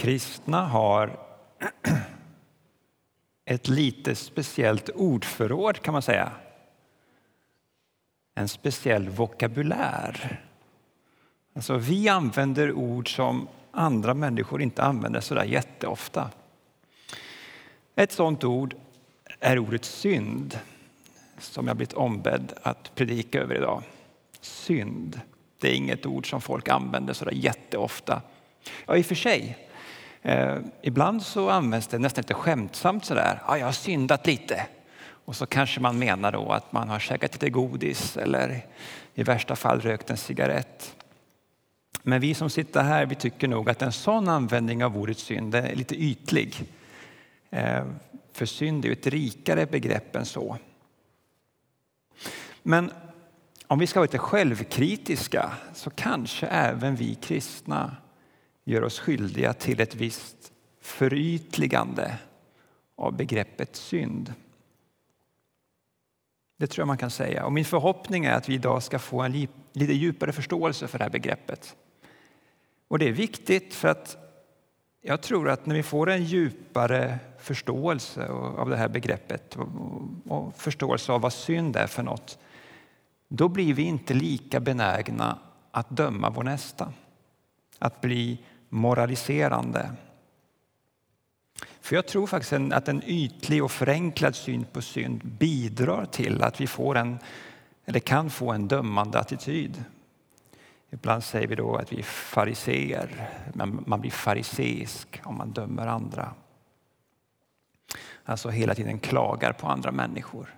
Kristna har ett lite speciellt ordförråd kan man säga. En speciell vokabulär. Alltså, vi använder ord som andra människor inte använder så där jätteofta. Ett sådant ord är ordet synd som jag blivit ombedd att predika över idag. Synd, det är inget ord som folk använder så där jätteofta. Ja, i och för sig. Eh, ibland så används det nästan lite skämtsamt sådär. Ja, jag har syndat lite. Och så kanske man menar då att man har käkat lite godis eller i värsta fall rökt en cigarett. Men vi som sitter här vi tycker nog att en sån användning av ordet synd är lite ytlig. Eh, för synd är ett rikare begrepp än så. Men om vi ska vara lite självkritiska så kanske även vi kristna gör oss skyldiga till ett visst förytligande av begreppet synd. Det tror jag man kan säga. Och min förhoppning är att vi idag ska få en lite djupare förståelse för det här begreppet. Och det är viktigt för att jag tror att när vi får en djupare förståelse av det här begreppet och förståelse av vad synd är för något, då blir vi inte lika benägna att döma vår nästa. Att bli moraliserande. För jag tror faktiskt att en ytlig och förenklad syn på synd bidrar till att vi får en, eller kan få en dömande attityd. Ibland säger vi då att vi är fariseer, men man blir fariseisk om man dömer andra. Alltså hela tiden klagar på andra människor,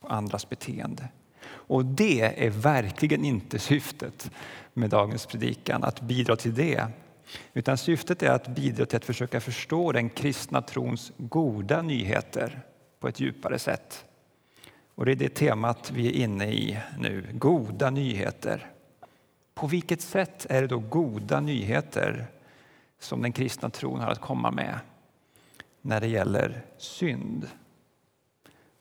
på andras beteende. Och det är verkligen inte syftet med dagens predikan, att bidra till det. Utan syftet är att bidra till att försöka förstå den kristna trons goda nyheter på ett djupare sätt. Och det är det temat vi är inne i nu, goda nyheter. På vilket sätt är det då goda nyheter som den kristna tron har att komma med när det gäller synd?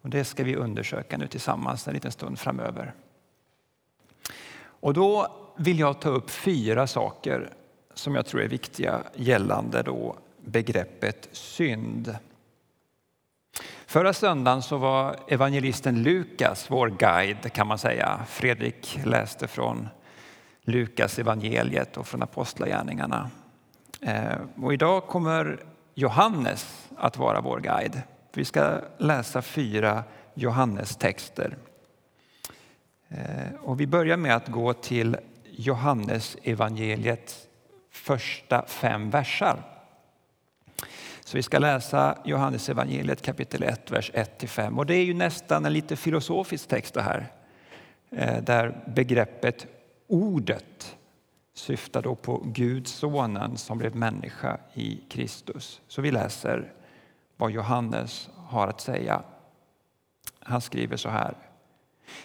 Och det ska vi undersöka nu tillsammans en liten stund framöver. Och då vill jag ta upp fyra saker som jag tror är viktiga gällande då begreppet synd. Förra söndagen så var evangelisten Lukas vår guide kan man säga. Fredrik läste från Lukas evangeliet och från Apostlagärningarna. Eh, och idag kommer Johannes att vara vår guide. Vi ska läsa fyra Johannes-texter. Eh, och vi börjar med att gå till Johannes evangeliet första fem versar. Så vi ska läsa Johannes evangeliet kapitel 1, vers 1-5. Och det är ju nästan en lite filosofisk text det här. Eh, där begreppet ordet syftar då på Gud, sonen som blev människa i Kristus. Så vi läser vad Johannes har att säga. Han skriver så här.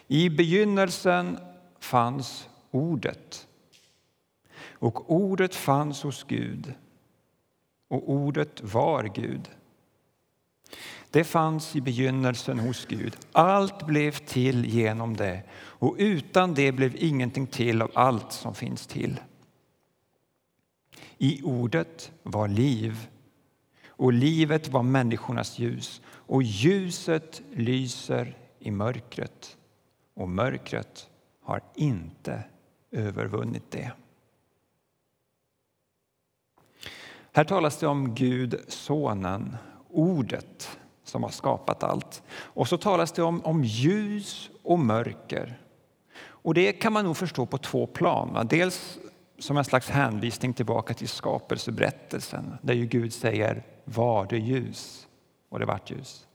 I begynnelsen fanns ordet och ordet fanns hos Gud och ordet var Gud. Det fanns i begynnelsen hos Gud. Allt blev till genom det och utan det blev ingenting till av allt som finns till. I ordet var liv och livet var människornas ljus och ljuset lyser i mörkret och mörkret har inte övervunnit det. Här talas det om Gud, Sonen, Ordet som har skapat allt. Och så talas det om, om ljus och mörker. Och det kan man nog förstå på två plan. Dels som en slags hänvisning tillbaka till skapelseberättelsen där ju Gud säger var det ljus och det vart ljus.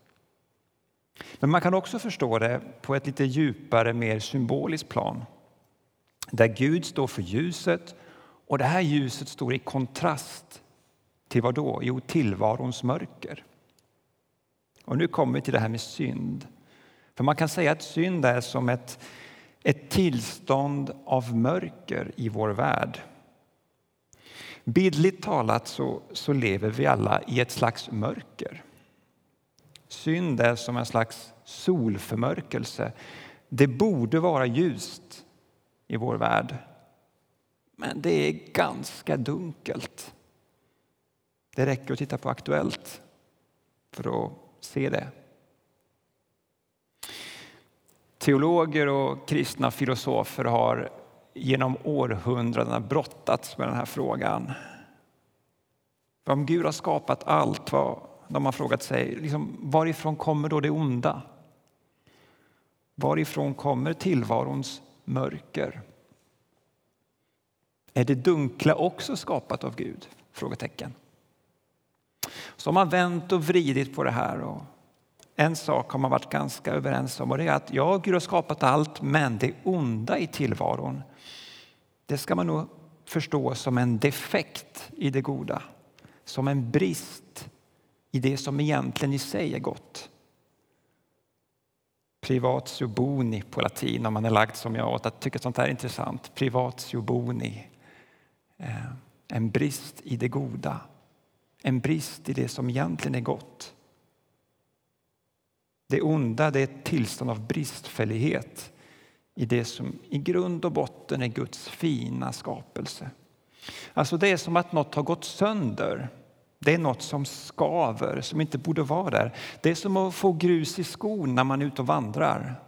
Men man kan också förstå det på ett lite djupare, mer symboliskt plan där Gud står för ljuset och det här ljuset står i kontrast till vad då? Jo, tillvarons mörker. Och nu kommer vi till det här med synd. För man kan säga att synd är som ett, ett tillstånd av mörker i vår värld. Bildligt talat så, så lever vi alla i ett slags mörker. Synd är som en slags solförmörkelse. Det borde vara ljust i vår värld, men det är ganska dunkelt. Det räcker att titta på Aktuellt för att se det. Teologer och kristna filosofer har genom århundradena brottats med den här frågan. Om Gud har skapat allt, vad, de har frågat sig liksom, varifrån kommer då det onda? Varifrån kommer tillvarons mörker? Är det dunkla också skapat av Gud? Frågetecken. Så har man vänt och vridit på det här. Och en sak har man varit ganska överens om och det är att ja, Gud har skapat allt, men det onda i tillvaron, det ska man nog förstå som en defekt i det goda. Som en brist i det som egentligen i sig är gott. Privatio boni på latin om man är lagd som jag åt att tycka sånt här är intressant. Privatio boni. Eh, en brist i det goda. En brist i det som egentligen är gott. Det onda det är ett tillstånd av bristfällighet i det som i grund och botten är Guds fina skapelse. Alltså det är som att något har gått sönder. Det är något som skaver, som inte borde vara där. Det är som att få grus i skon när man är ute och vandrar.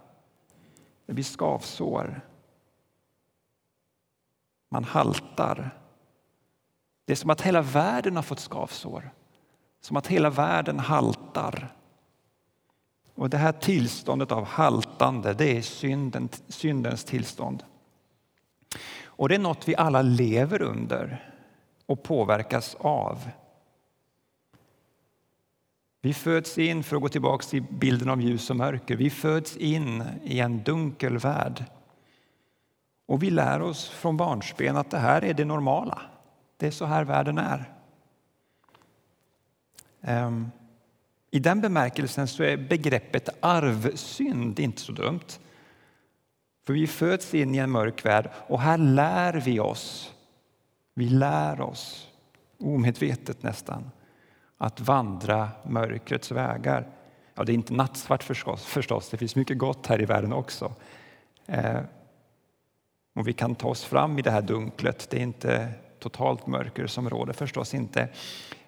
Det blir skavsår. Man haltar. Det är som att hela världen har fått skavsår. Som att hela världen haltar. Och det här tillståndet av haltande, det är synden, syndens tillstånd. Och det är något vi alla lever under och påverkas av. Vi föds in, för att gå tillbaka till bilden av ljus och mörker, vi föds in i en dunkel värld. Och vi lär oss från barnsben att det här är det normala. Det är så här världen är. Ehm, I den bemärkelsen så är begreppet arvsynd inte så dumt. För vi föds in i en mörk värld och här lär vi oss, vi lär oss, omedvetet nästan, att vandra mörkrets vägar. Ja, det är inte nattsvart förstås, förstås, det finns mycket gott här i världen också. Eh, och vi kan ta oss fram i det här dunklet, det är inte totalt mörker som råder förstås inte.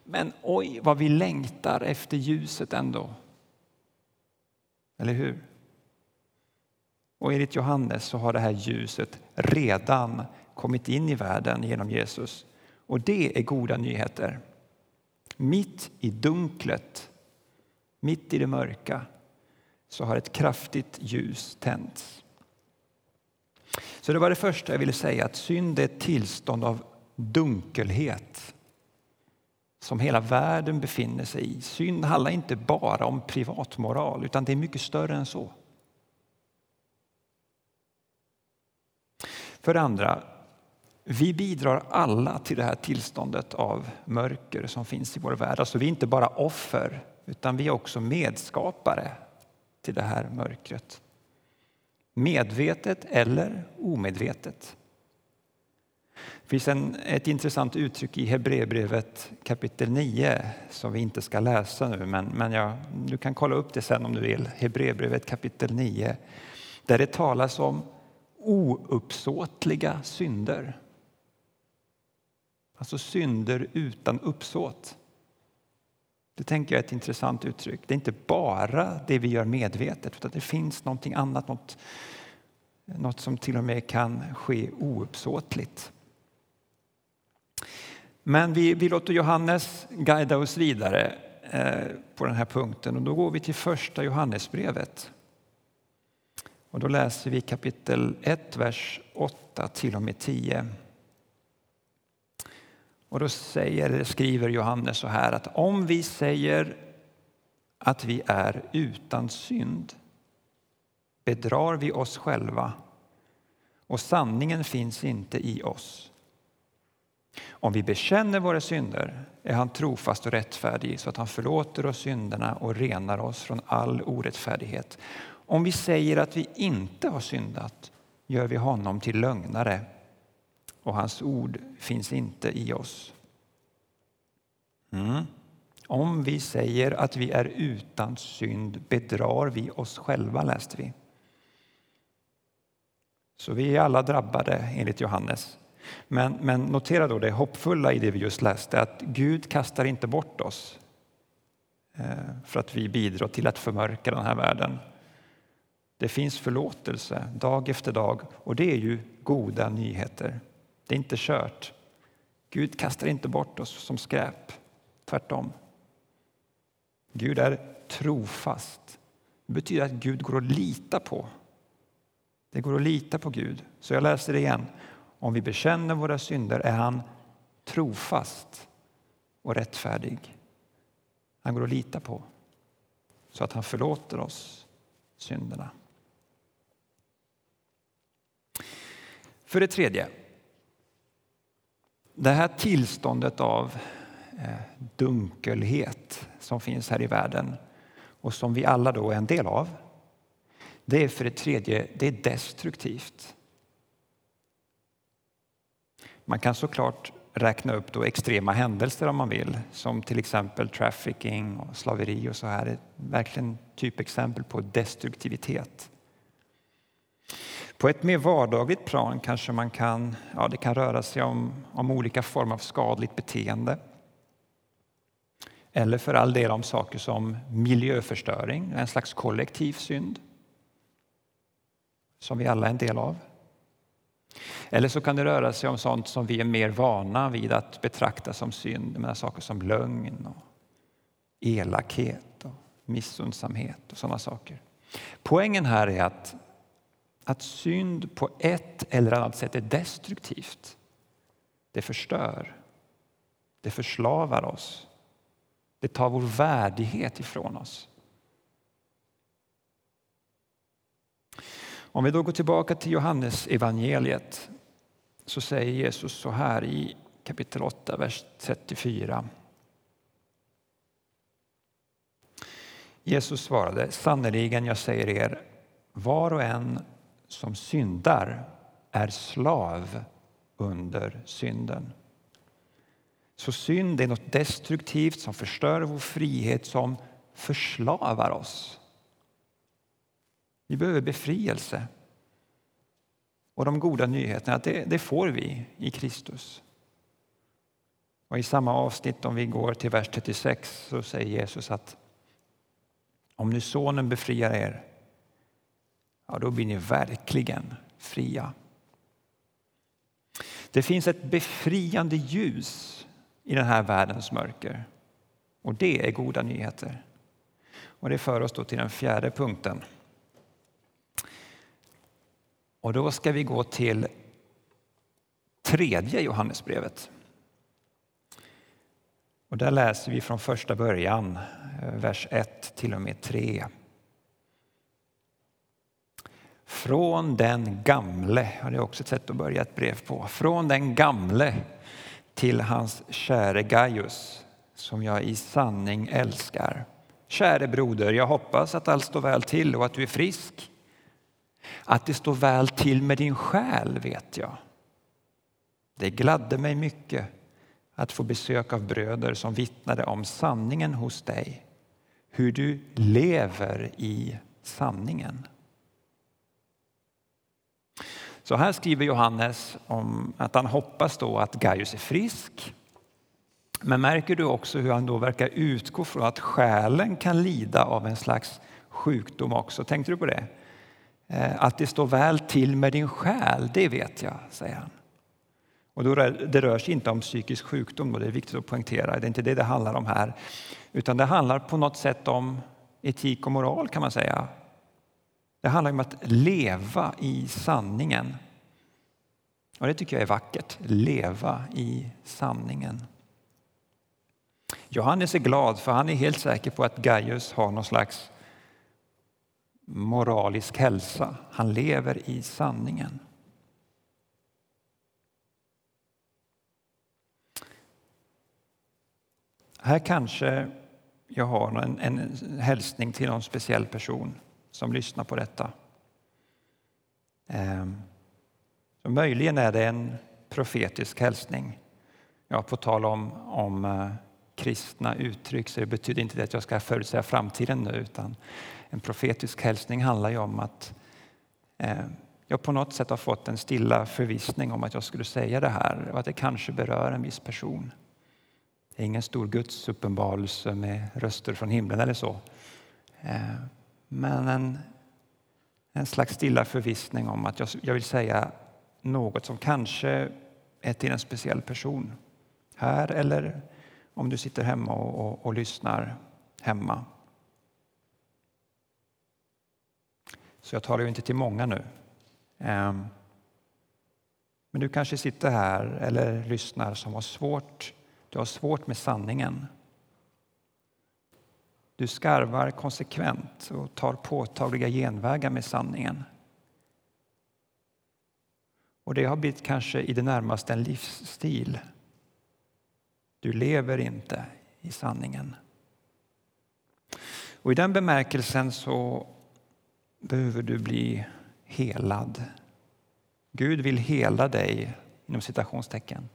Men oj, vad vi längtar efter ljuset ändå. Eller hur? Och enligt Johannes så har det här ljuset redan kommit in i världen genom Jesus. Och det är goda nyheter. Mitt i dunklet, mitt i det mörka, så har ett kraftigt ljus tänts. Så det var det första jag ville säga, att synd är ett tillstånd av dunkelhet som hela världen befinner sig i. Synd handlar inte bara om privatmoral, utan det är mycket större än så. För det andra, vi bidrar alla till det här tillståndet av mörker som finns i vår värld. Alltså vi är inte bara offer, utan vi är också medskapare till det här mörkret. Medvetet eller omedvetet. Det finns en, ett intressant uttryck i Hebreerbrevet kapitel 9 som vi inte ska läsa nu, men, men jag, du kan kolla upp det sen om du vill. Hebreerbrevet kapitel 9, där det talas om ouppsåtliga synder. Alltså synder utan uppsåt. Det tänker jag är ett intressant uttryck. Det är inte bara det vi gör medvetet, utan det finns någonting annat, något, något som till och med kan ske ouppsåtligt. Men vi, vi låter Johannes guida oss vidare eh, på den här punkten och då går vi till första Johannesbrevet. Och då läser vi kapitel 1, vers 8 till och med 10. Och då säger, skriver Johannes så här att om vi säger att vi är utan synd bedrar vi oss själva och sanningen finns inte i oss. Om vi bekänner våra synder är han trofast och rättfärdig så att han förlåter oss synderna och renar oss från all orättfärdighet. Om vi säger att vi inte har syndat gör vi honom till lögnare och hans ord finns inte i oss. Mm. Om vi säger att vi är utan synd bedrar vi oss själva, läste vi. Så vi är alla drabbade, enligt Johannes. Men, men notera då det hoppfulla i det vi just läste, att Gud kastar inte bort oss eh, för att vi bidrar till att förmörka den här världen. Det finns förlåtelse dag efter dag och det är ju goda nyheter. Det är inte kört. Gud kastar inte bort oss som skräp, tvärtom. Gud är trofast. Det betyder att Gud går att lita på. Det går att lita på Gud. Så jag läser det igen. Om vi bekänner våra synder är han trofast och rättfärdig. Han går att lita på så att han förlåter oss synderna. För det tredje, det här tillståndet av eh, dunkelhet som finns här i världen och som vi alla då är en del av. Det är för det tredje det är destruktivt. Man kan såklart räkna upp då extrema händelser om man vill, som till exempel trafficking och slaveri och så här. Det är verkligen typexempel på destruktivitet. På ett mer vardagligt plan kanske man kan, ja, det kan röra sig om, om olika former av skadligt beteende. Eller för all del om saker som miljöförstöring, en slags kollektiv synd som vi alla är en del av. Eller så kan det röra sig om sånt som vi är mer vana vid att betrakta som synd, med saker som lögn, och elakhet och missundsamhet och sådana saker. Poängen här är att, att synd på ett eller annat sätt är destruktivt. Det förstör, det förslavar oss det tar vår värdighet ifrån oss. Om vi då går tillbaka till Johannes evangeliet så säger Jesus så här i kapitel 8, vers 34. Jesus svarade, sannerligen jag säger er, var och en som syndar är slav under synden. Så synd är något destruktivt som förstör vår frihet, som förslavar oss. Vi behöver befrielse. Och de goda nyheterna, det, det får vi i Kristus. Och I samma avsnitt, om vi går till vers 36, så säger Jesus att om nu Sonen befriar er, ja, då blir ni verkligen fria. Det finns ett befriande ljus i den här världens mörker. Och det är goda nyheter. Och det för oss då till den fjärde punkten. Och då ska vi gå till tredje Johannesbrevet. Och där läser vi från första början, eh, vers 1 till och med 3. Från den gamle, och det är också ett sätt att börja ett brev på, från den gamle till hans käre Gaius som jag i sanning älskar. Käre broder, jag hoppas att allt står väl till och att du är frisk. Att det står väl till med din själ vet jag. Det gladde mig mycket att få besök av bröder som vittnade om sanningen hos dig, hur du lever i sanningen. Så här skriver Johannes om att han hoppas då att Gaius är frisk. Men märker du också hur han då verkar utgå från att själen kan lida av en slags sjukdom också? Tänkte du på det? Eh, att det står väl till med din själ, det vet jag, säger han. Och då, det rör sig inte om psykisk sjukdom, och det är viktigt att poängtera. Det är inte det det handlar om här. Utan det handlar på något sätt om etik och moral kan man säga. Det handlar om att leva i sanningen. Och Det tycker jag är vackert. Leva i sanningen. Johannes är glad för han är helt säker på att Gaius har någon slags moralisk hälsa. Han lever i sanningen. Här kanske jag har en, en hälsning till någon speciell person som lyssnar på detta. Ehm, så möjligen är det en profetisk hälsning. Ja, på tal om, om eh, kristna uttryck så det betyder inte det att jag ska förutsäga framtiden nu utan en profetisk hälsning handlar ju om att eh, jag på något sätt har fått en stilla förvissning om att jag skulle säga det här och att det kanske berör en viss person. Det är ingen stor Guds uppenbarelse med röster från himlen eller så. Eh, men en, en slags stilla förvissning om att jag, jag vill säga något som kanske är till en speciell person. Här eller om du sitter hemma och, och, och lyssnar hemma. Så jag talar ju inte till många nu. Ehm, men du kanske sitter här eller lyssnar som har svårt, du har svårt med sanningen. Du skarvar konsekvent och tar påtagliga genvägar med sanningen. Och det har blivit kanske i det närmaste en livsstil. Du lever inte i sanningen. Och i den bemärkelsen så behöver du bli helad. Gud vill hela dig, inom citationstecken,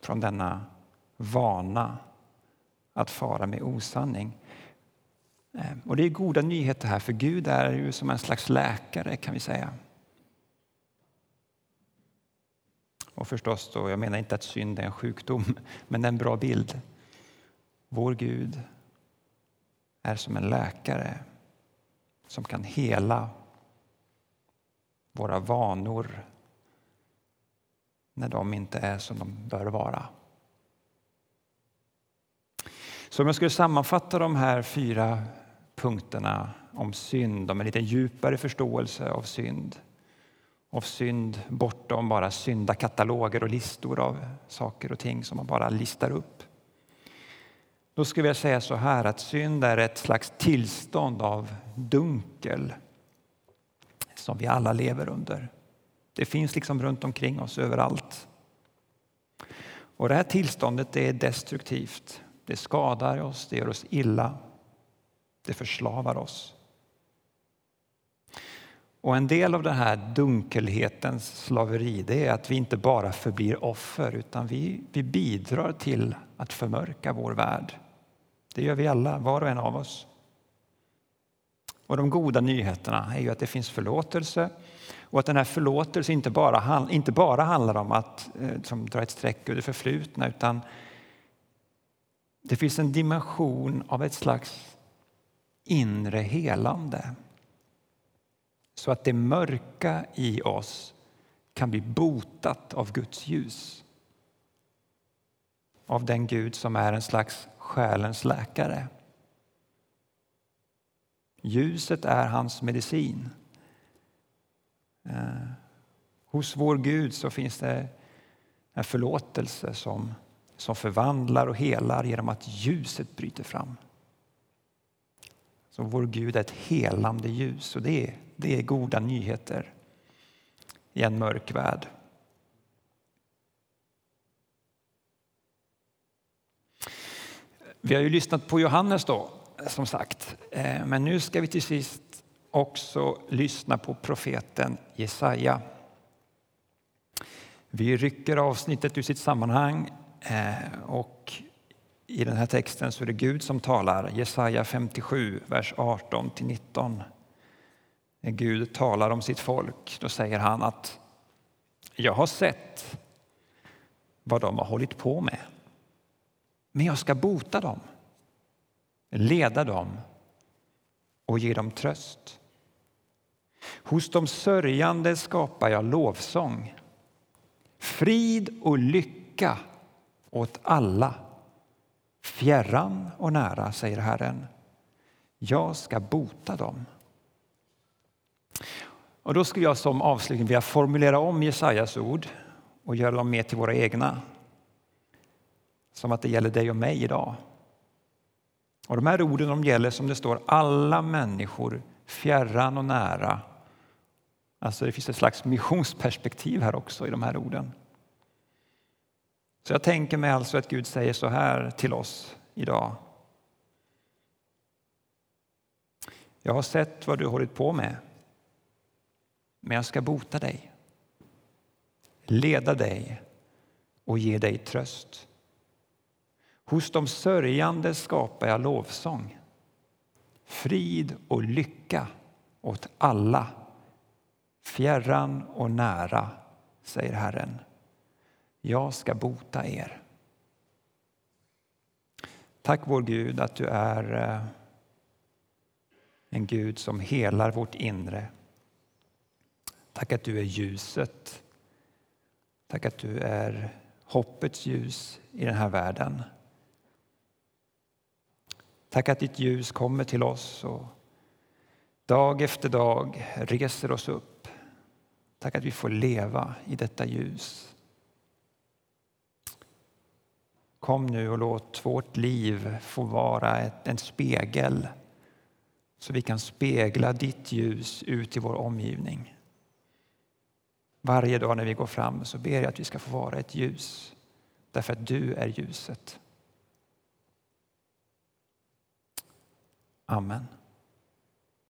från denna vana att fara med osanning. Ehm, och det är goda nyheter här, för Gud är ju som en slags läkare kan vi säga. Och förstås, då, jag menar inte att synd är en sjukdom, men det är en bra bild. Vår Gud är som en läkare som kan hela våra vanor när de inte är som de bör vara. Så om jag skulle sammanfatta de här fyra punkterna om synd, om en lite djupare förståelse av synd, av synd bortom bara syndakataloger och listor av saker och ting som man bara listar upp. Då skulle jag säga så här att synd är ett slags tillstånd av dunkel som vi alla lever under. Det finns liksom runt omkring oss överallt. Och det här tillståndet det är destruktivt. Det skadar oss, det gör oss illa, det förslavar oss. Och en del av den här dunkelhetens slaveri det är att vi inte bara förblir offer utan vi, vi bidrar till att förmörka vår värld. Det gör vi alla, var och en av oss. Och de goda nyheterna är ju att det finns förlåtelse och att den här förlåtelsen inte bara, inte bara handlar om att eh, som dra ett streck ur det förflutna utan det finns en dimension av ett slags inre helande. Så att det mörka i oss kan bli botat av Guds ljus. Av den Gud som är en slags själens läkare. Ljuset är hans medicin. Eh, hos vår Gud så finns det en förlåtelse som, som förvandlar och helar genom att ljuset bryter fram. Så vår Gud är ett helande ljus och det är, det är goda nyheter i en mörk värld. Vi har ju lyssnat på Johannes då, som sagt. Eh, men nu ska vi till sist också lyssna på profeten Jesaja. Vi rycker avsnittet ur sitt sammanhang eh, och i den här texten så är det Gud som talar. Jesaja 57, vers 18 19. När Gud talar om sitt folk, då säger han att jag har sett vad de har hållit på med. Men jag ska bota dem, leda dem och ge dem tröst. Hos de sörjande skapar jag lovsång, frid och lycka åt alla. Fjärran och nära, säger Herren. Jag ska bota dem. Och då skulle jag som avslutning vilja formulera om Jesajas ord och göra dem mer till våra egna. Som att det gäller dig och mig idag. Och de här orden de gäller som det står alla människor, fjärran och nära. Alltså det finns ett slags missionsperspektiv här också i de här orden. Så jag tänker mig alltså att Gud säger så här till oss idag. Jag har sett vad du har hållit på med, men jag ska bota dig, leda dig och ge dig tröst. Hos de sörjande skapar jag lovsång, frid och lycka åt alla. Fjärran och nära, säger Herren. Jag ska bota er. Tack vår Gud att du är eh, en Gud som helar vårt inre. Tack att du är ljuset. Tack att du är hoppets ljus i den här världen. Tack att ditt ljus kommer till oss och dag efter dag reser oss upp. Tack att vi får leva i detta ljus. Kom nu och låt vårt liv få vara en spegel så vi kan spegla ditt ljus ut i vår omgivning. Varje dag när vi går fram så ber jag att vi ska få vara ett ljus därför att du är ljuset. Amen.